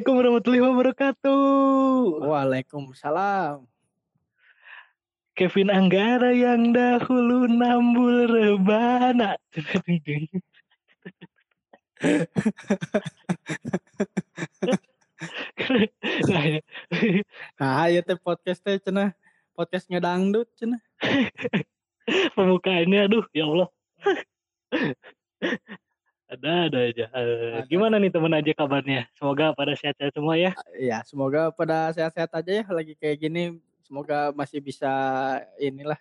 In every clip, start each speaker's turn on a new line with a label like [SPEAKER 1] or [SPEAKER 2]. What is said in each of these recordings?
[SPEAKER 1] Assalamualaikum warahmatullahi wabarakatuh.
[SPEAKER 2] Waalaikumsalam.
[SPEAKER 1] Kevin Anggara yang dahulu nambul rebana. nah, ya.
[SPEAKER 2] Nah, ya teh podcast teh cenah podcastnya dangdut cenah.
[SPEAKER 1] pembukaannya aduh ya Allah. Ada ada aja. Eh,
[SPEAKER 2] Ada.
[SPEAKER 1] gimana nih teman aja kabarnya? Semoga pada sehat-sehat semua ya.
[SPEAKER 2] Ya, semoga pada sehat-sehat aja ya lagi kayak gini. Semoga masih bisa inilah,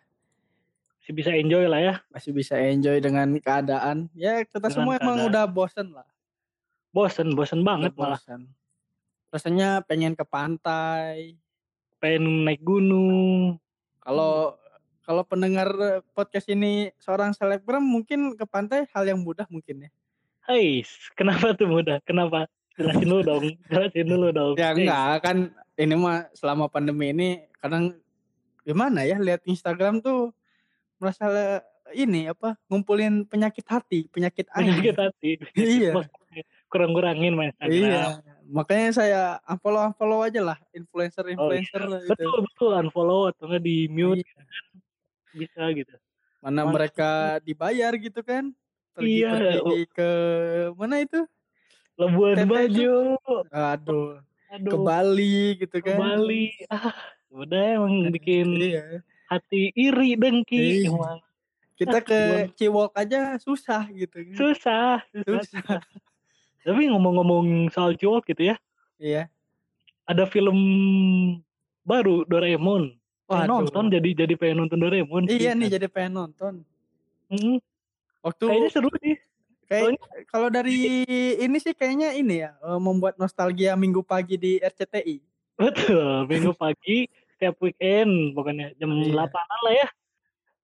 [SPEAKER 1] Masih bisa enjoy lah ya.
[SPEAKER 2] masih bisa enjoy dengan keadaan. Ya, kita
[SPEAKER 1] Dengan
[SPEAKER 2] semua emang
[SPEAKER 1] keadaan.
[SPEAKER 2] udah bosen lah.
[SPEAKER 1] Bosen, bosen banget
[SPEAKER 2] Udah
[SPEAKER 1] malah.
[SPEAKER 2] bosen. Rasanya pengen ke pantai.
[SPEAKER 1] Pengen naik gunung.
[SPEAKER 2] Kalau kalau pendengar podcast ini seorang selebgram mungkin ke pantai hal yang mudah mungkin ya.
[SPEAKER 1] Hai, kenapa tuh mudah? Kenapa? Jelasin dulu dong. Jelasin dulu dong.
[SPEAKER 2] Ya
[SPEAKER 1] Hey,
[SPEAKER 2] enggak kan ini mah selama pandemi ini kadang gimana ya lihat Instagram tuh merasa ini apa ngumpulin penyakit hati, penyakit
[SPEAKER 1] Penyakit
[SPEAKER 2] air.
[SPEAKER 1] hati.
[SPEAKER 2] Iya.
[SPEAKER 1] Kurang-kurangin main Instagram.
[SPEAKER 2] Iya. Makanya saya unfollow unfollow aja lah influencer
[SPEAKER 1] Oh, iya.
[SPEAKER 2] influencer gitu.
[SPEAKER 1] Betul, betul. Unfollow atau nggak di mute.
[SPEAKER 2] Iya.
[SPEAKER 1] Bisa gitu.
[SPEAKER 2] Mana
[SPEAKER 1] Mas-
[SPEAKER 2] mereka dibayar gitu kan. Pergi,
[SPEAKER 1] Iya.
[SPEAKER 2] pergi ke mana itu?
[SPEAKER 1] Labuan Bajo.
[SPEAKER 2] Aduh, ke
[SPEAKER 1] Aduh.
[SPEAKER 2] Bali gitu
[SPEAKER 1] Ke
[SPEAKER 2] kan.
[SPEAKER 1] Bali. Ah, udah emang bikin
[SPEAKER 2] Iya.
[SPEAKER 1] hati iri dengki.
[SPEAKER 2] Iya.
[SPEAKER 1] Emang
[SPEAKER 2] Kita ke Ciwok aja susah gitu kan.
[SPEAKER 1] susah. susah.
[SPEAKER 2] Susah.
[SPEAKER 1] Tapi ngomong-ngomong soal cowok gitu ya.
[SPEAKER 2] Iya.
[SPEAKER 1] Ada film baru Doraemon.
[SPEAKER 2] Waduh.
[SPEAKER 1] nonton jadi jadi pengen nonton Doraemon.
[SPEAKER 2] Iya
[SPEAKER 1] sih.
[SPEAKER 2] nih jadi pengen nonton.
[SPEAKER 1] Mm,
[SPEAKER 2] Waktu
[SPEAKER 1] Kayaknya seru sih.
[SPEAKER 2] kayak kalau dari ini sih kayaknya ini ya eh, membuat nostalgia minggu pagi di RCTI.
[SPEAKER 1] Betul, minggu pagi setiap weekend pokoknya jam
[SPEAKER 2] Iya.
[SPEAKER 1] 8 lah ya.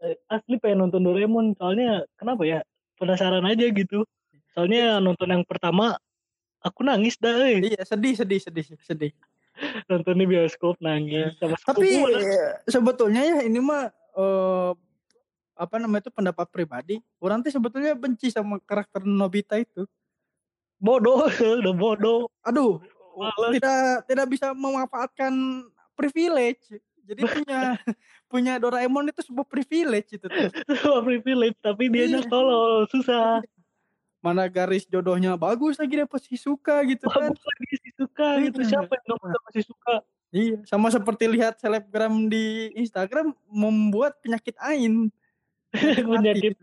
[SPEAKER 1] Eh, Asli pengen nonton Doraemon soalnya kenapa ya? Penasaran aja gitu. Soalnya nonton yang pertama aku nangis dah eh.
[SPEAKER 2] Iya sedih sedih sedih sedih.
[SPEAKER 1] Nonton di bioskop nangis sama
[SPEAKER 2] Tapi
[SPEAKER 1] sepupu
[SPEAKER 2] eh, sebetulnya ya ini mah eh, apa namanya itu pendapat pribadi. Orang tuh sebetulnya benci sama karakter Nobita itu.
[SPEAKER 1] bodoh, udah bodoh.
[SPEAKER 2] Aduh,
[SPEAKER 1] Males.
[SPEAKER 2] tidak tidak bisa memanfaatkan privilege. Jadi punya punya Doraemon itu sebuah privilege itu.
[SPEAKER 1] Semua privilege tapi dia
[SPEAKER 2] Iya.
[SPEAKER 1] tolol, susah.
[SPEAKER 2] Mana garis jodohnya bagus lagi dia pasti suka gitu kan.
[SPEAKER 1] Bagus lagi sih suka gitu.
[SPEAKER 2] Iya.
[SPEAKER 1] Siapa yang nggak masih suka?
[SPEAKER 2] Iya, sama seperti lihat selebgram di Instagram membuat penyakit ain.
[SPEAKER 1] Penyakit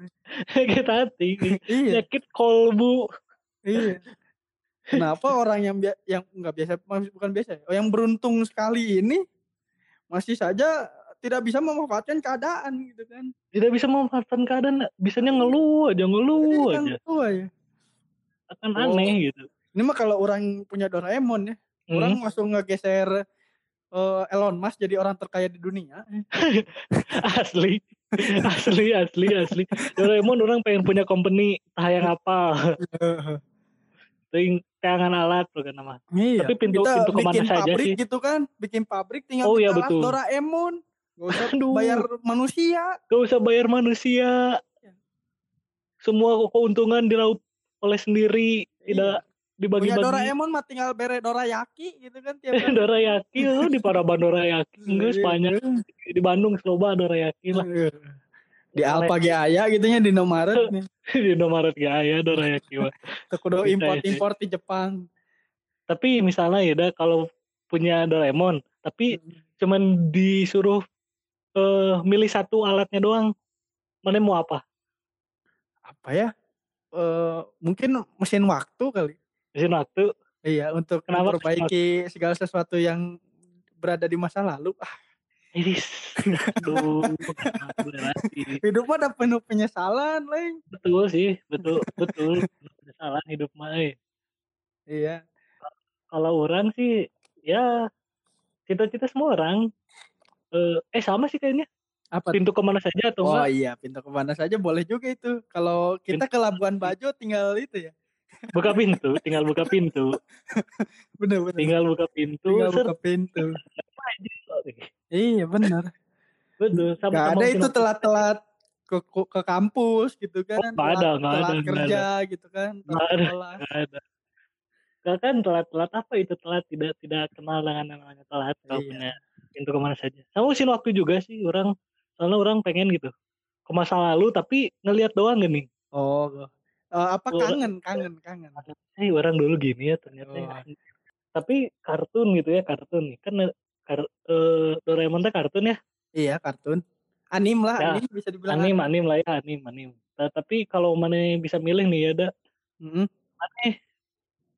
[SPEAKER 1] penyakit hati.
[SPEAKER 2] Iya,
[SPEAKER 1] Penyakit kolbu.
[SPEAKER 2] iya. Kenapa orang yang yang nggak biasa bukan biasa, ya, yang beruntung sekali ini masih saja tidak bisa memanfaatkan keadaan gitu kan.
[SPEAKER 1] Tidak bisa memanfaatkan keadaan, bisanya ngeluh aja, ngeluh
[SPEAKER 2] Iya, kan,
[SPEAKER 1] aja.
[SPEAKER 2] tua ya.
[SPEAKER 1] Akan
[SPEAKER 2] Oh.
[SPEAKER 1] aneh gitu.
[SPEAKER 2] Ini mah kalau orang punya Doraemon ya,
[SPEAKER 1] Hmm.
[SPEAKER 2] orang langsung ngegeser eh, Elon Musk jadi orang terkaya di dunia.
[SPEAKER 1] asli asli asli asli Doraemon orang pengen punya company tayang apa ting tayangan alat bukan nama
[SPEAKER 2] Iya.
[SPEAKER 1] Tapi pintu-
[SPEAKER 2] kita
[SPEAKER 1] pintu ke mana
[SPEAKER 2] bikin
[SPEAKER 1] saja
[SPEAKER 2] pabrik
[SPEAKER 1] sih?
[SPEAKER 2] gitu kan, bikin pabrik tinggal
[SPEAKER 1] Oh, iya,
[SPEAKER 2] alat
[SPEAKER 1] betul.
[SPEAKER 2] Doraemon. Gak usah
[SPEAKER 1] Aduh.
[SPEAKER 2] bayar manusia.
[SPEAKER 1] gak usah bayar manusia semua keuntungan diraup oleh sendiri tidak
[SPEAKER 2] Iya. Punya
[SPEAKER 1] dibagi-bagi
[SPEAKER 2] Doraemon mah tinggal bere Dorayaki gitu kan tiap.
[SPEAKER 1] Dorayaki lu di Paraban Dorayaki enggak
[SPEAKER 2] Iya.
[SPEAKER 1] sepanjang di Bandung Sloba Dorayaki lah
[SPEAKER 2] Di Alpa ge aya gitu nya di Indomaret nih.
[SPEAKER 1] di Indomaret gak aya Dorayaki mah.
[SPEAKER 2] Kudu import-import di Jepang.
[SPEAKER 1] tapi misalnya ya dah kalau punya Doraemon tapi cuman disuruh eh milih satu alatnya doang mana mau apa
[SPEAKER 2] Apa ya? Eh mungkin mesin waktu kali.
[SPEAKER 1] Mesin waktu
[SPEAKER 2] Iya, untuk
[SPEAKER 1] Kenapa
[SPEAKER 2] memperbaiki segala sesuatu yang berada di masa lalu. Ah,
[SPEAKER 1] iris aduh
[SPEAKER 2] hidup mah ada penuh penyesalan, Leng.
[SPEAKER 1] betul sih betul betul salah hidup mah eh.
[SPEAKER 2] Iya.
[SPEAKER 1] kalau orang sih ya cita-cita semua orang eh, eh sama sih kayaknya
[SPEAKER 2] Apa?
[SPEAKER 1] pintu ke mana saja atau
[SPEAKER 2] Oh
[SPEAKER 1] enggak
[SPEAKER 2] iya, pintu ke mana saja boleh juga itu. Kalau kita ke Labuan Bajo tinggal itu ya.
[SPEAKER 1] Buka pintu tinggal buka pintu.
[SPEAKER 2] Bener bener.
[SPEAKER 1] Tinggal buka pintu
[SPEAKER 2] tinggal
[SPEAKER 1] ser-
[SPEAKER 2] buka pintu. Iya bener.
[SPEAKER 1] Betul sama
[SPEAKER 2] Gak ada itu telat-telat ke, ke ke kampus gitu kan.
[SPEAKER 1] Oh, nggak ada,
[SPEAKER 2] telat,
[SPEAKER 1] nggak
[SPEAKER 2] telat
[SPEAKER 1] ada,
[SPEAKER 2] kerja gitu kan
[SPEAKER 1] Nggak
[SPEAKER 2] telat
[SPEAKER 1] ada. Nggak ada. Gak kan telat-telat apa itu telat? Tidak tidak kenal dengan namanya telat kalau
[SPEAKER 2] Iya.
[SPEAKER 1] punya pintu ke mana saja. Sama usin waktu juga sih orang soalnya orang pengen gitu. Ke masa lalu tapi ngelihat doang gini.
[SPEAKER 2] Oh Eh, apa
[SPEAKER 1] Oh.
[SPEAKER 2] kangen kangen kangen.
[SPEAKER 1] Eh orang dulu gini ya ternyata
[SPEAKER 2] Oh.
[SPEAKER 1] ya. tapi kartun gitu ya kartun kan kar, eh, Doraemon teh kartun ya?
[SPEAKER 2] Iya kartun. Anim lah
[SPEAKER 1] Ya,
[SPEAKER 2] anim bisa dibilang
[SPEAKER 1] anim anim. lah ya anim anim. Ta- tapi kalau mana bisa milih nih ada
[SPEAKER 2] Mm-mm.
[SPEAKER 1] mana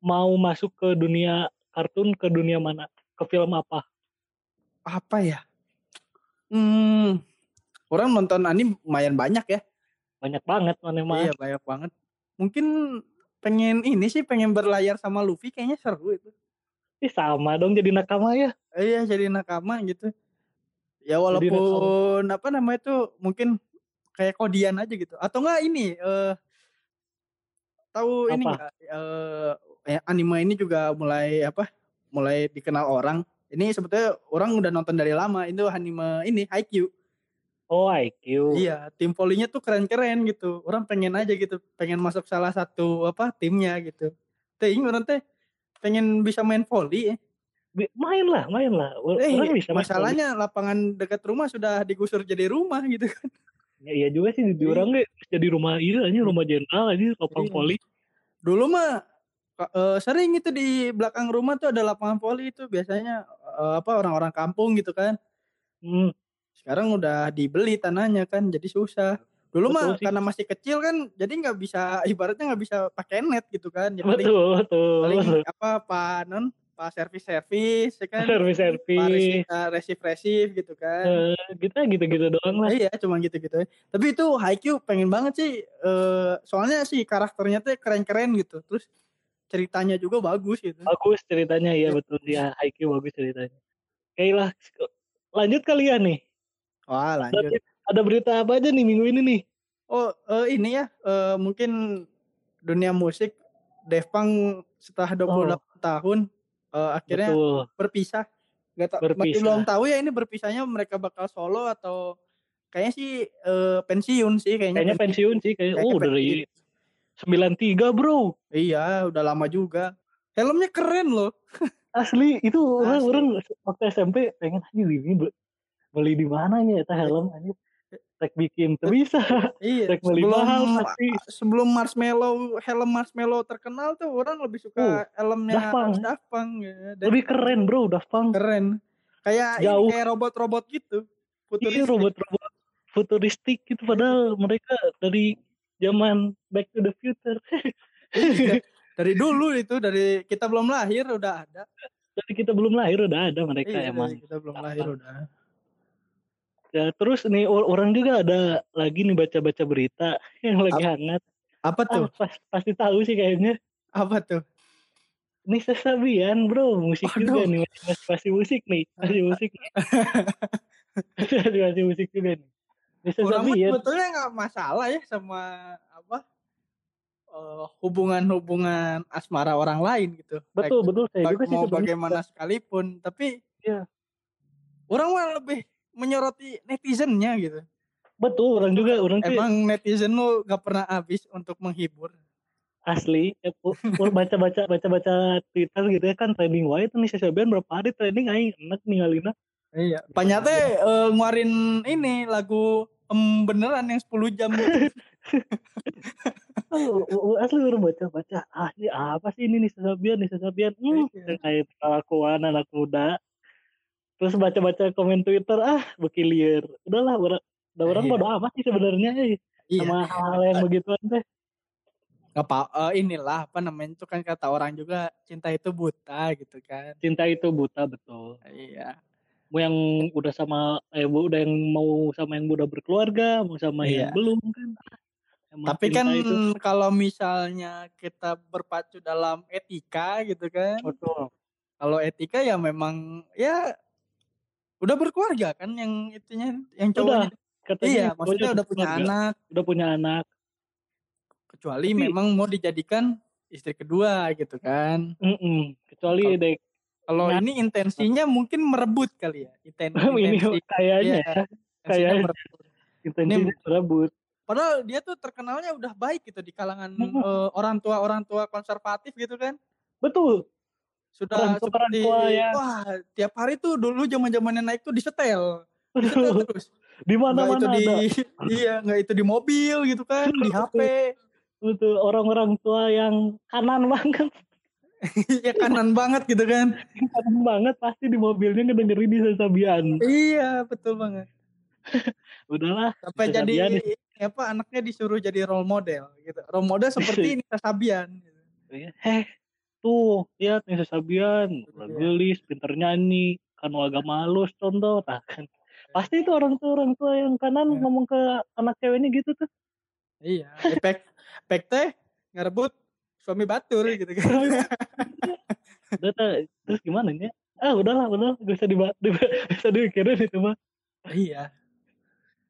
[SPEAKER 1] mau masuk ke dunia kartun ke dunia mana? Ke film apa?
[SPEAKER 2] Apa ya? Hmm. Orang nonton anim lumayan banyak ya.
[SPEAKER 1] Banyak banget mana mah
[SPEAKER 2] iya banyak banget mungkin pengen ini sih pengen berlayar sama Luffy kayaknya seru itu.
[SPEAKER 1] Ih, sama dong jadi nakama ya.
[SPEAKER 2] Iya jadi nakama gitu. Ya walaupun apa namanya itu mungkin kayak kodian aja gitu. Atau enggak ini eh tahu ini enggak eh eh, anime ini juga mulai apa mulai dikenal orang. Ini sebetulnya orang udah nonton dari lama itu anime ini Haikyuu
[SPEAKER 1] oh IQ
[SPEAKER 2] iya tim volinya tuh keren-keren gitu orang pengen aja gitu pengen masuk salah satu apa timnya gitu ting orang teh pengen bisa main volley ya.
[SPEAKER 1] Main lah main lah
[SPEAKER 2] Eh,
[SPEAKER 1] orang bisa main
[SPEAKER 2] masalahnya lapangan dekat rumah sudah digusur jadi rumah gitu kan.
[SPEAKER 1] ya, iya juga sih di
[SPEAKER 2] Iya.
[SPEAKER 1] orang deh jadi rumah iya aja rumah jenderal aja lapang
[SPEAKER 2] Iya.
[SPEAKER 1] voli
[SPEAKER 2] Dulu mah eh, sering itu di belakang rumah tuh ada lapangan voli itu biasanya eh, apa orang-orang kampung gitu kan.
[SPEAKER 1] hmm,
[SPEAKER 2] Sekarang udah dibeli tanahnya kan jadi susah. Dulu
[SPEAKER 1] Betul
[SPEAKER 2] mah
[SPEAKER 1] sih.
[SPEAKER 2] karena masih kecil kan jadi nggak bisa ibaratnya nggak bisa pakai net gitu kan. Ya, paling,
[SPEAKER 1] betul betul
[SPEAKER 2] paling apa pak non pak servis servis ya kan.
[SPEAKER 1] servis
[SPEAKER 2] Pak
[SPEAKER 1] servis
[SPEAKER 2] eh, resif resif gitu kan.
[SPEAKER 1] Eh, kita gitu gitu doang lah
[SPEAKER 2] Iya, cuma gitu-gitu. aja. Tapi itu Haikyuu pengen banget sih. eh soalnya sih karakternya tuh keren-keren gitu. Terus ceritanya juga bagus gitu.
[SPEAKER 1] bagus ceritanya ya betul ya IQ bagus ceritanya Oke lah lanjut kalian nih
[SPEAKER 2] Wah, lanjut.
[SPEAKER 1] ada berita apa aja nih minggu ini nih
[SPEAKER 2] Oh, eh, ini ya. eh, mungkin dunia musik Daft Punk setelah 28 tahun eh, akhirnya
[SPEAKER 1] Oh. betul
[SPEAKER 2] berpisah. Gak tau, masih
[SPEAKER 1] Berpisah.
[SPEAKER 2] belum tahu ya ini berpisahnya mereka bakal solo atau kayaknya sih eh, pensiun sih kayaknya.
[SPEAKER 1] kayaknya pensiun sih kayak
[SPEAKER 2] Kayaknya
[SPEAKER 1] oh dari
[SPEAKER 2] pensiun.
[SPEAKER 1] 93 bro
[SPEAKER 2] Iya, udah lama juga. Helmnya keren loh.
[SPEAKER 1] asli itu orang
[SPEAKER 2] Asli.
[SPEAKER 1] orang waktu SMP pengen aja ini beli di mana nih eta helm aja rek bikin tuh bisa
[SPEAKER 2] Iya,
[SPEAKER 1] rek beli
[SPEAKER 2] sebelum
[SPEAKER 1] mahal pasti
[SPEAKER 2] sebelum marshmallow helm marshmallow terkenal tuh orang lebih suka helmnya
[SPEAKER 1] Daft Punk.
[SPEAKER 2] Daft Punk, ya. Dan
[SPEAKER 1] lebih keren bro Daft Punk
[SPEAKER 2] keren kayak ini,
[SPEAKER 1] Jauh.
[SPEAKER 2] kayak robot-robot gitu
[SPEAKER 1] Iya
[SPEAKER 2] futuristik.
[SPEAKER 1] robot-robot futuristik gitu padahal mereka dari zaman Back to the Future
[SPEAKER 2] Iya. dari dulu itu dari kita belum lahir udah ada
[SPEAKER 1] dari kita belum lahir udah ada mereka
[SPEAKER 2] iya,
[SPEAKER 1] emang
[SPEAKER 2] kita belum lahir udah
[SPEAKER 1] ya terus nih or- orang juga ada lagi nih baca-baca berita yang lagi hangat
[SPEAKER 2] apa tuh
[SPEAKER 1] ah, pas- pasti tahu sih kayaknya
[SPEAKER 2] apa tuh
[SPEAKER 1] Nisa Sabian bro musik juga
[SPEAKER 2] Waduh.
[SPEAKER 1] nih masih, masih musik nih masih musik nih. masih, masih musik juga nih Nisa Sabian
[SPEAKER 2] sebetulnya nggak masalah ya sama apa eh, hubungan-hubungan asmara orang lain gitu
[SPEAKER 1] betul betul saya juga sih
[SPEAKER 2] mau
[SPEAKER 1] sebenarnya.
[SPEAKER 2] bagaimana sekalipun tapi
[SPEAKER 1] Iya.
[SPEAKER 2] orang mah lebih menyoroti netizennya gitu.
[SPEAKER 1] Betul orang juga orang tuh
[SPEAKER 2] emang netizen lu gak pernah habis untuk menghibur.
[SPEAKER 1] Asli ya, baca-baca baca-baca Twitter gitu ya kan trending wae tuh Nisa Sabian berapa hari trending aing enak ninggalina
[SPEAKER 2] iya Panyate eh, ngeluarin ini lagu em beneran yang 10 jam.
[SPEAKER 1] Oh, oh, asli orang baca-baca ah ini apa sih ini Nisa Sabian Nisa Sabian hmm,
[SPEAKER 2] Iya.
[SPEAKER 1] kayak kelakuan anak muda terus baca-baca komen Twitter ah bekilir udahlah orang udah orang
[SPEAKER 2] Iya.
[SPEAKER 1] bodo amat sih sebenarnya eh,
[SPEAKER 2] iya.
[SPEAKER 1] Sama hal-hal yang begituan teh.
[SPEAKER 2] Apa eh, inilah apa namanya itu kan kata orang juga cinta itu buta gitu kan.
[SPEAKER 1] Cinta itu buta betul.
[SPEAKER 2] Iya.
[SPEAKER 1] Mau yang udah sama eh bu udah yang mau sama yang udah berkeluarga mau sama
[SPEAKER 2] Iya.
[SPEAKER 1] yang belum kan. Emang
[SPEAKER 2] tapi kan
[SPEAKER 1] itu,
[SPEAKER 2] kalau misalnya kita berpacu dalam etika gitu kan.
[SPEAKER 1] Betul.
[SPEAKER 2] Kalau etika ya memang ya udah berkeluarga kan yang itunya yang
[SPEAKER 1] udah
[SPEAKER 2] cowoknya
[SPEAKER 1] katanya
[SPEAKER 2] iya maksudnya udah punya
[SPEAKER 1] berkeluarga,
[SPEAKER 2] anak
[SPEAKER 1] udah punya anak
[SPEAKER 2] kecuali
[SPEAKER 1] Tapi-
[SPEAKER 2] memang mau dijadikan istri kedua gitu kan.
[SPEAKER 1] Mm-mm. Kecuali dek
[SPEAKER 2] Kalau
[SPEAKER 1] Nah.
[SPEAKER 2] ini intensinya mungkin merebut kali ya. Inten,
[SPEAKER 1] ini
[SPEAKER 2] intensi,
[SPEAKER 1] kayaknya ya, kayaknya.
[SPEAKER 2] merebut.
[SPEAKER 1] intensinya berebut.
[SPEAKER 2] Padahal dia tuh terkenalnya udah baik gitu di kalangan
[SPEAKER 1] Mm-mm.
[SPEAKER 2] eh, orang tua orang tua konservatif gitu kan.
[SPEAKER 1] Betul.
[SPEAKER 2] Sudah
[SPEAKER 1] Orang tua- orang
[SPEAKER 2] seperti
[SPEAKER 1] ya.
[SPEAKER 2] wah tiap hari tuh dulu zaman zamannya naik tuh disetel, disetel terus.
[SPEAKER 1] Di
[SPEAKER 2] Nggak
[SPEAKER 1] mana-mana
[SPEAKER 2] itu di iya nggak itu di mobil gitu kan, di HP,
[SPEAKER 1] Betul. Orang-orang tua yang kanan banget.
[SPEAKER 2] ya kanan banget gitu kan.
[SPEAKER 1] Kanan banget pasti di mobilnya ngedengerin di Sasabian.
[SPEAKER 2] Iya betul banget.
[SPEAKER 1] Udahlah.
[SPEAKER 2] Sampai jadi
[SPEAKER 1] Sabian
[SPEAKER 2] apa anaknya disuruh jadi role model gitu. Role model seperti Nisa Sabian. Gitu.
[SPEAKER 1] Heh, tuh, lihat nih Sasabian.
[SPEAKER 2] Iya.
[SPEAKER 1] Gelis, pinter nyanyi. Kan agama halus contoh. Nah, kan. Pasti itu orang tua orang tua yang kanan
[SPEAKER 2] Iya.
[SPEAKER 1] ngomong ke anak ceweknya gitu tuh.
[SPEAKER 2] Iya. Efek efek teh ngerebut suami batur gitu kan.
[SPEAKER 1] Udah, terus gimana nih? Ah udahlah, udahlah, gak usah dibahas, gak usah dipikirin itu mah.
[SPEAKER 2] iya.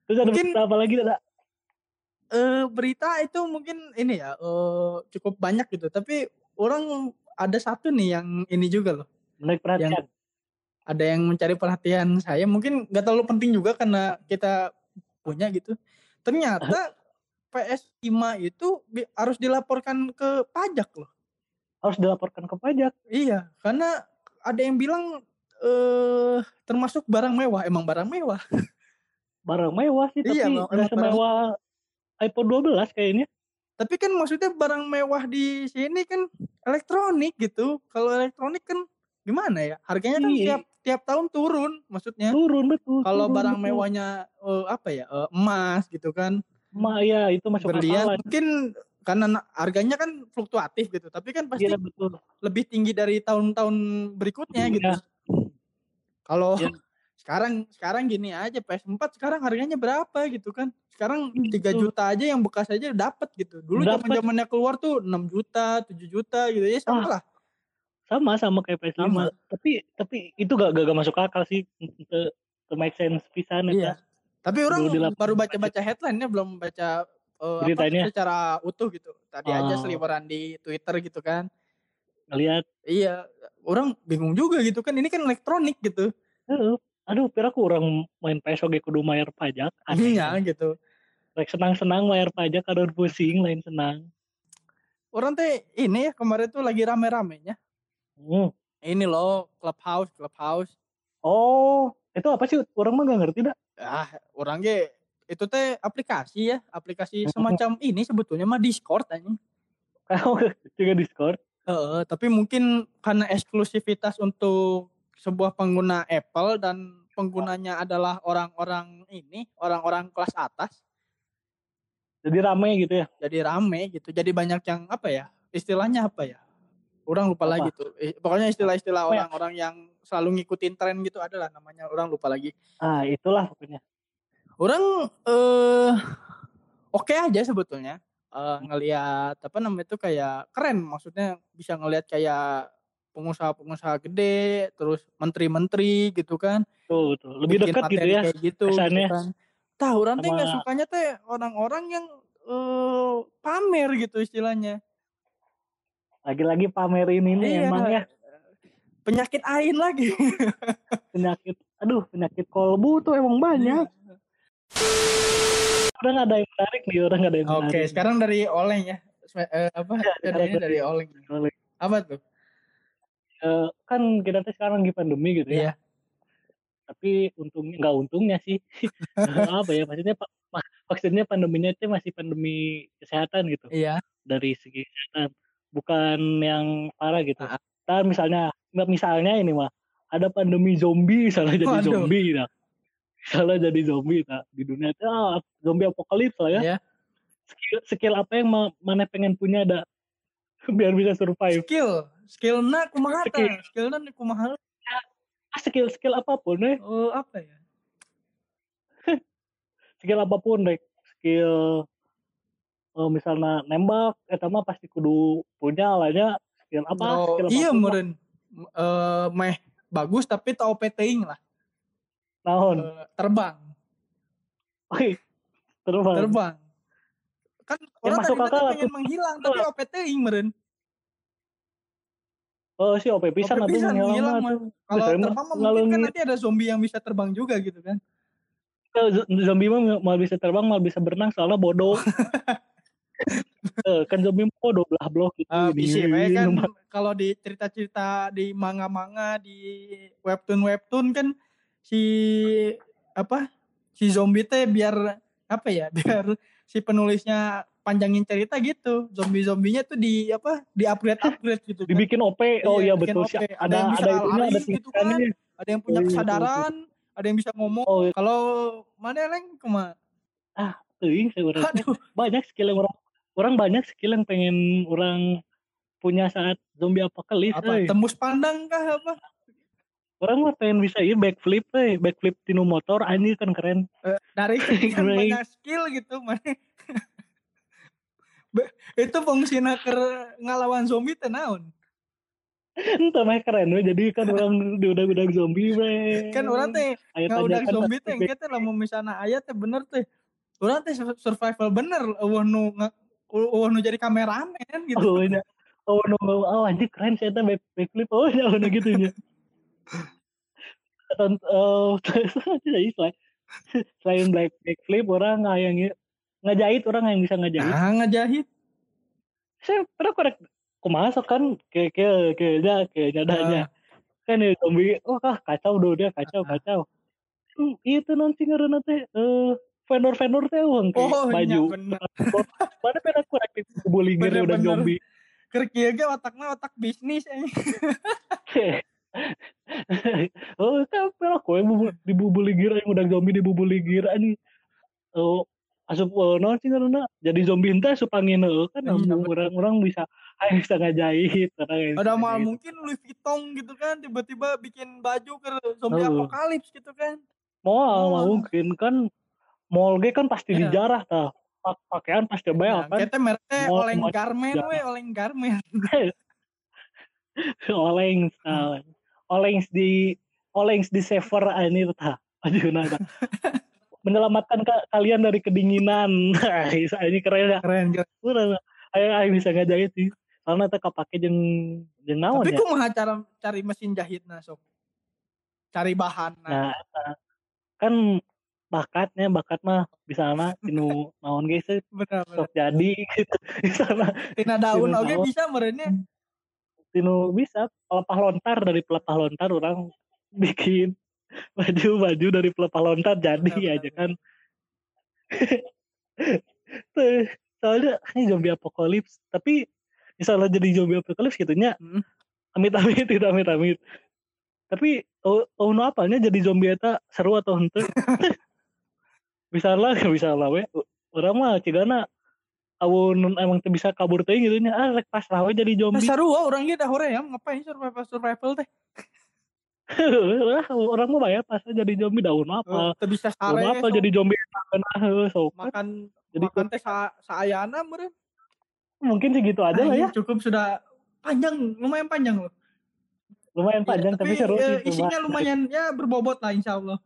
[SPEAKER 1] Terus ada
[SPEAKER 2] Mungkin-
[SPEAKER 1] apa lagi ada?
[SPEAKER 2] eh berita itu mungkin ini ya eh, cukup banyak gitu tapi orang ada satu nih yang ini juga loh
[SPEAKER 1] Menarik perhatian.
[SPEAKER 2] ada yang mencari perhatian saya mungkin nggak terlalu penting juga karena kita punya gitu ternyata PS5 itu harus dilaporkan ke pajak loh
[SPEAKER 1] Harus dilaporkan ke pajak.
[SPEAKER 2] iya karena ada yang bilang eh termasuk barang mewah emang barang mewah
[SPEAKER 1] Barang mewah sih, tapi
[SPEAKER 2] Iya, emang barang-
[SPEAKER 1] semewah iPhone 12 kayaknya.
[SPEAKER 2] Tapi kan maksudnya barang mewah di sini kan elektronik gitu kalau elektronik kan gimana ya harganya kan
[SPEAKER 1] Iya.
[SPEAKER 2] tiap tiap tahun turun maksudnya
[SPEAKER 1] Turun betul.
[SPEAKER 2] kalau barang
[SPEAKER 1] betul.
[SPEAKER 2] mewahnya eh, apa ya eh, emas gitu kan
[SPEAKER 1] Ma, ya itu masuk
[SPEAKER 2] berlian mungkin karena na- harganya kan fluktuatif gitu tapi kan pasti
[SPEAKER 1] Iya betul.
[SPEAKER 2] lebih tinggi dari tahun-tahun berikutnya
[SPEAKER 1] Iya.
[SPEAKER 2] gitu kalau
[SPEAKER 1] Iya.
[SPEAKER 2] Sekarang sekarang gini aja PS4 sekarang harganya berapa gitu kan sekarang
[SPEAKER 1] Iya,
[SPEAKER 2] 3
[SPEAKER 1] betul.
[SPEAKER 2] juta aja yang bekas aja dapat gitu dulu zaman zamannya keluar tuh 6 juta 7 juta gitu ya sama
[SPEAKER 1] Ah,
[SPEAKER 2] lah
[SPEAKER 1] Sama sama kayak PS5.
[SPEAKER 2] Sama.
[SPEAKER 1] Tapi tapi itu gak, gak, gak masuk akal sih. Itu to make sense pisan
[SPEAKER 2] iya
[SPEAKER 1] ya.
[SPEAKER 2] tapi orang baru
[SPEAKER 1] ke
[SPEAKER 2] baca-baca headline-nya belum baca apa,
[SPEAKER 1] Beritanya?
[SPEAKER 2] secara utuh gitu tadi aja
[SPEAKER 1] Oh.
[SPEAKER 2] seliweran di Twitter gitu kan
[SPEAKER 1] Ngeliat,
[SPEAKER 2] iya orang bingung juga gitu kan ini kan elektronik gitu
[SPEAKER 1] "Heuh, aduh pira aku orang main PS oge kudu bayar pajak.
[SPEAKER 2] Iya gitu
[SPEAKER 1] Rek senang-senang bayar pajak kadang pusing lain senang.
[SPEAKER 2] orang teh ini ya kemarin tuh lagi rame-ramenya
[SPEAKER 1] Hmm.
[SPEAKER 2] ini loh clubhouse clubhouse
[SPEAKER 1] Oh, itu apa sih? Orang mah gak ngerti dah.
[SPEAKER 2] ah orang ge itu teh aplikasi ya aplikasi
[SPEAKER 1] Mhm.
[SPEAKER 2] semacam ini sebetulnya mah Discord aja
[SPEAKER 1] Kalau juga Discord.
[SPEAKER 2] Heeh, tapi mungkin karena eksklusivitas untuk sebuah pengguna Apple dan penggunanya adalah orang-orang ini orang-orang kelas atas
[SPEAKER 1] Jadi rame gitu ya.
[SPEAKER 2] jadi rame gitu jadi banyak yang apa ya istilahnya apa ya orang lupa
[SPEAKER 1] Apa?
[SPEAKER 2] lagi tuh Eh, pokoknya istilah-istilah
[SPEAKER 1] ya?
[SPEAKER 2] orang-orang yang selalu ngikutin tren gitu adalah namanya orang lupa lagi
[SPEAKER 1] Ah, itulah pokoknya.
[SPEAKER 2] orang eh oke aja sebetulnya Eh, ngelihat apa namanya itu kayak keren maksudnya bisa ngelihat kayak pengusaha-pengusaha gede terus menteri-menteri gitu kan
[SPEAKER 1] Tuh, tuh. Lebih
[SPEAKER 2] bikin
[SPEAKER 1] dekat gitu ya.
[SPEAKER 2] kayak gitu,
[SPEAKER 1] kesannya.
[SPEAKER 2] gitu kan tahu orang teh nggak
[SPEAKER 1] Sama-
[SPEAKER 2] sukanya teh orang-orang yang eh pamer gitu istilahnya
[SPEAKER 1] Lagi-lagi pamerin ini
[SPEAKER 2] Iya.
[SPEAKER 1] emang ya
[SPEAKER 2] penyakit ain lagi
[SPEAKER 1] penyakit. Aduh, penyakit kolbu tuh emang banyak. Orang ada yang menarik nih, orang ada yang
[SPEAKER 2] oke
[SPEAKER 1] menarik.
[SPEAKER 2] sekarang dari oleng ya eh, apa
[SPEAKER 1] Ya, dari
[SPEAKER 2] dari oleng
[SPEAKER 1] Oleng.
[SPEAKER 2] apa tuh
[SPEAKER 1] Eh, kan kita tuh sekarang lagi pandemi gitu ya.
[SPEAKER 2] Iya.
[SPEAKER 1] Tapi untungnya nggak untungnya sih. apa ya maksudnya pak ma- maksudnya pandeminya itu masih pandemi kesehatan gitu
[SPEAKER 2] iya
[SPEAKER 1] dari segi kesehatan bukan yang parah gitu.
[SPEAKER 2] Ah.
[SPEAKER 1] Ntar misalnya misalnya ini mah ada pandemi zombie misalnya jadi
[SPEAKER 2] Waduh.
[SPEAKER 1] zombie nah. Misalnya jadi zombie nah. di dunia itu ah, zombie apokalips lah ya.
[SPEAKER 2] Iya.
[SPEAKER 1] Skill, skill apa yang ma- mana pengen punya ada biar bisa survive.
[SPEAKER 2] skill skillnya kumaha
[SPEAKER 1] Skill.
[SPEAKER 2] ta skillnya kumaha?
[SPEAKER 1] Ah, skill skill apa pun deh.
[SPEAKER 2] oh apa ya?
[SPEAKER 1] Skill apa pun deh skill eh, misalnya nembak eta mah pasti kudu punya lahnya skill apa
[SPEAKER 2] oh,
[SPEAKER 1] skill
[SPEAKER 2] iya
[SPEAKER 1] lah.
[SPEAKER 2] meureun. Eh meh bagus tapi tau teuing lah.
[SPEAKER 1] Naon?
[SPEAKER 2] Eh, terbang.
[SPEAKER 1] Oi, terbang.
[SPEAKER 2] Terbang. Kan orang
[SPEAKER 1] masuk
[SPEAKER 2] tadi
[SPEAKER 1] akal
[SPEAKER 2] pengen menghilang tapi OP teuing meureun
[SPEAKER 1] Oh si OP pisan
[SPEAKER 2] OP pisan,
[SPEAKER 1] ngilang mah.
[SPEAKER 2] Kalau terbang mah mungkin kan nanti ada zombie yang bisa terbang juga gitu kan.
[SPEAKER 1] Eh, zombie mah mal bisa terbang mal bisa berenang soalnya bodoh. Eh, kan zombie mah bodoh belah blok gitu.
[SPEAKER 2] Ah, bisa
[SPEAKER 1] ini,
[SPEAKER 2] kan kalau di cerita-cerita di manga-manga di webtoon-webtoon kan si apa si zombie teh biar apa ya biar si penulisnya panjangin cerita gitu zombie-zombinya tuh di apa di upgrade upgrade gitu kan.
[SPEAKER 1] Dibikin OP. Oh
[SPEAKER 2] Iya,
[SPEAKER 1] iya betul
[SPEAKER 2] OP.
[SPEAKER 1] sih.
[SPEAKER 2] Ada
[SPEAKER 1] Ada
[SPEAKER 2] yang bisa
[SPEAKER 1] ada itunya
[SPEAKER 2] lari
[SPEAKER 1] ada
[SPEAKER 2] gitu kan. ada yang punya
[SPEAKER 1] Iya, iya, betul,
[SPEAKER 2] kesadaran ada yang bisa ngomong
[SPEAKER 1] Oh, iya.
[SPEAKER 2] kalau mana leng
[SPEAKER 1] ke mana urang teh.
[SPEAKER 2] aduh
[SPEAKER 1] banyak skill yang orang orang banyak skill yang pengen orang punya saat zombie
[SPEAKER 2] apa
[SPEAKER 1] euy.
[SPEAKER 2] tembus pandang kah apa
[SPEAKER 1] Orang mah pengen bisa iya backflip euy, backflip tinu motor anjir kan keren.
[SPEAKER 2] Eh, dari sekian
[SPEAKER 1] Keren.
[SPEAKER 2] banyak skill gitu mana Be- itu fungsinya ke ngalawan zombie teh naon
[SPEAKER 1] Entah mah keren we jadi kan orang di udah-udah zombie we.
[SPEAKER 2] kan orang teh nggak udah zombie teh engke teh lamun misalnya aya teh bener teh orang teh sur- survival bener eueuh nu eueuh nu jadi kameramen gitu
[SPEAKER 1] Oh, nya. Oh, no, oh, anjir keren sih back, backflip. Oh, ya udah gitu nya. Tonton oh, selain selain black backflip orang yang ngajahit orang yang bisa ngajahit.
[SPEAKER 2] nah ngejahit
[SPEAKER 1] Saya pernah korek kumaha sok kan ke ke ke nya ke nyadanya. Kan ya zombie, oh kah kacau do dia kacau
[SPEAKER 2] Ah.
[SPEAKER 1] kacau. Hmm, itu nanti ngaranna teh eh vendor-vendor teh uang ke
[SPEAKER 2] oh iya
[SPEAKER 1] baju. Mana pernah korek buligir udah
[SPEAKER 2] Bener-bener.
[SPEAKER 1] zombie.
[SPEAKER 2] ge otakna otak bisnis eh.
[SPEAKER 1] oh kan pernah kowe bubu- dibubuli gira yang udah zombie dibubuli gira nih oh asup oh, non sih karena jadi zombie entah asup angin heueuh kan
[SPEAKER 2] Iya, bener.
[SPEAKER 1] orang-orang bisa ayo orang yang
[SPEAKER 2] ada mal mungkin Louis Vuitton gitu kan tiba-tiba bikin baju ke zombie
[SPEAKER 1] Oh.
[SPEAKER 2] apokalips gitu kan.
[SPEAKER 1] Mau
[SPEAKER 2] Oh.
[SPEAKER 1] mungkin kan. Mall kan pasti
[SPEAKER 2] Iya.
[SPEAKER 1] dijarah tah. Pak- pakaian pasti
[SPEAKER 2] Nah,
[SPEAKER 1] banyak kan.
[SPEAKER 2] kita merknya
[SPEAKER 1] Mau-
[SPEAKER 2] oleng garmen we oleng garmen.
[SPEAKER 1] Oleng
[SPEAKER 2] Hmm.
[SPEAKER 1] Oleng di oleng di saver ini tah ajunan tah. menyelamatkan ka- kalian dari kedinginan ini keren ya
[SPEAKER 2] keren keren.
[SPEAKER 1] Ayo ayo bisa ngajahit sih. Karena teh kapake jeung jeung naon
[SPEAKER 2] tapi
[SPEAKER 1] ya.
[SPEAKER 2] kumaha cara cari mesin jahit nah sok cari bahan nah,
[SPEAKER 1] Nah, eta. kan bakatnya bakat mah bisa mah tinu naon
[SPEAKER 2] bener
[SPEAKER 1] sok jadi gitu. Bisa mah
[SPEAKER 2] tina daun oke
[SPEAKER 1] daun.
[SPEAKER 2] bisa merenya
[SPEAKER 1] tinu bisa pelepah lontar dari pelepah lontar orang bikin baju baju dari pelepah lontar jadi
[SPEAKER 2] Benar,
[SPEAKER 1] aja kan. Tuh, soalnya ini zombie apokalips tapi misalnya jadi zombie apokalips gitunya
[SPEAKER 2] Hmm.
[SPEAKER 1] amit amit itu amit amit tapi oh, oh no apalnya jadi zombie eta seru atau henteu bisa lah bisa lah we orang mah cigana awun emang teu bisa kabur teh gitu nya. Ah rek pas lah we jadi
[SPEAKER 2] nah,
[SPEAKER 1] zombie.
[SPEAKER 2] seru oh orangnya dah hore ya ngapain survival survival teh?
[SPEAKER 1] Orang mah bayar pas jadi zombie daun apa
[SPEAKER 2] Teu bisa
[SPEAKER 1] daun
[SPEAKER 2] sare
[SPEAKER 1] apa
[SPEAKER 2] sok.
[SPEAKER 1] jadi zombie nah sok.
[SPEAKER 2] Makan
[SPEAKER 1] Jadi
[SPEAKER 2] makan teh sa saayana meureun.
[SPEAKER 1] Mungkin segitu aja lah ya.
[SPEAKER 2] cukup sudah panjang lumayan panjang loh.
[SPEAKER 1] Lumayan panjang
[SPEAKER 2] Iya,
[SPEAKER 1] tapi seru
[SPEAKER 2] eh,
[SPEAKER 1] sih
[SPEAKER 2] isinya lumayan ya berbobot lah insya Allah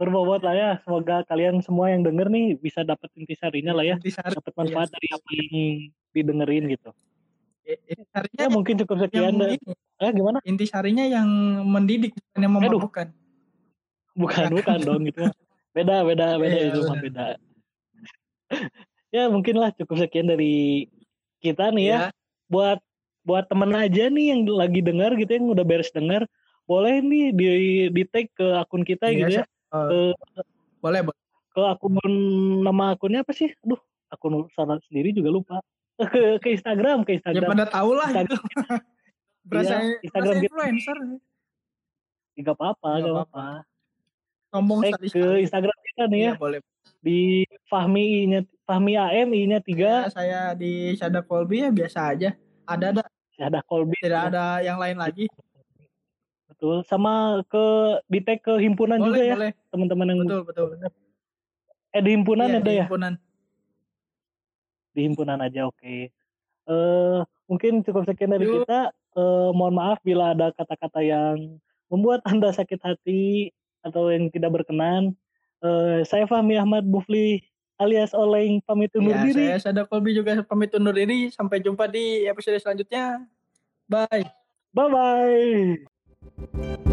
[SPEAKER 1] berbobot lah ya. Semoga kalian semua yang denger nih bisa dapat intisarinya lah ya.
[SPEAKER 2] Intisari,
[SPEAKER 1] dapat manfaat dari apa yang didengerin gitu.
[SPEAKER 2] Intisarinya
[SPEAKER 1] ya mungkin cukup sekian deh. eh gimana?
[SPEAKER 2] Intisarinya yang mendidik bukan yang memabukkan
[SPEAKER 1] bukan bukan dong gitu. Beda beda beda
[SPEAKER 2] Iya,
[SPEAKER 1] itu mah beda. Ya mungkin lah cukup sekian dari kita nih ya. Buat buat temen aja nih yang lagi dengar gitu yang udah beres dengar boleh nih di di tag ke akun kita
[SPEAKER 2] Iya,
[SPEAKER 1] gitu ya
[SPEAKER 2] Eh, boleh boleh.
[SPEAKER 1] ke akun nama akunnya apa sih? Aduh akun salah sendiri juga lupa. Ke ke Instagram ke
[SPEAKER 2] ya
[SPEAKER 1] Instagram.
[SPEAKER 2] pada tahu lah gitu berasa
[SPEAKER 1] Iya, Instagram
[SPEAKER 2] berasa influencer
[SPEAKER 1] nggak apa-apa
[SPEAKER 2] Nggak
[SPEAKER 1] nggak
[SPEAKER 2] apa-apa.
[SPEAKER 1] apa-apa.
[SPEAKER 2] Ngomong sekali
[SPEAKER 1] ke Instagram kita nih ya.
[SPEAKER 2] Iya, boleh.
[SPEAKER 1] Di Fahmi I-nya Fahmi AM I-nya
[SPEAKER 2] ya,
[SPEAKER 1] 3
[SPEAKER 2] saya di Sada Kolbi ya biasa aja. Ada ada.
[SPEAKER 1] Ada Kolbi.
[SPEAKER 2] Tidak
[SPEAKER 1] ya,
[SPEAKER 2] ada yang lain lagi
[SPEAKER 1] betul sama ke di tag ke himpunan juga
[SPEAKER 2] boleh
[SPEAKER 1] ya
[SPEAKER 2] boleh
[SPEAKER 1] teman-teman yang
[SPEAKER 2] betul betul
[SPEAKER 1] eh di himpunan
[SPEAKER 2] Iya,
[SPEAKER 1] ada
[SPEAKER 2] di
[SPEAKER 1] ya
[SPEAKER 2] himpunan.
[SPEAKER 1] di himpunan aja oke eh mungkin cukup sekian dari
[SPEAKER 2] Yuk.
[SPEAKER 1] kita Eh, mohon maaf bila ada kata-kata yang membuat anda sakit hati atau yang tidak berkenan Eh saya Fahmi Ahmad Bufli alias Oleng pamit undur
[SPEAKER 2] Ya,
[SPEAKER 1] diri
[SPEAKER 2] saya Sada Kolbi juga pamit undur diri. Sampai jumpa di episode selanjutnya. Bye.
[SPEAKER 1] Bye bye. Thank you.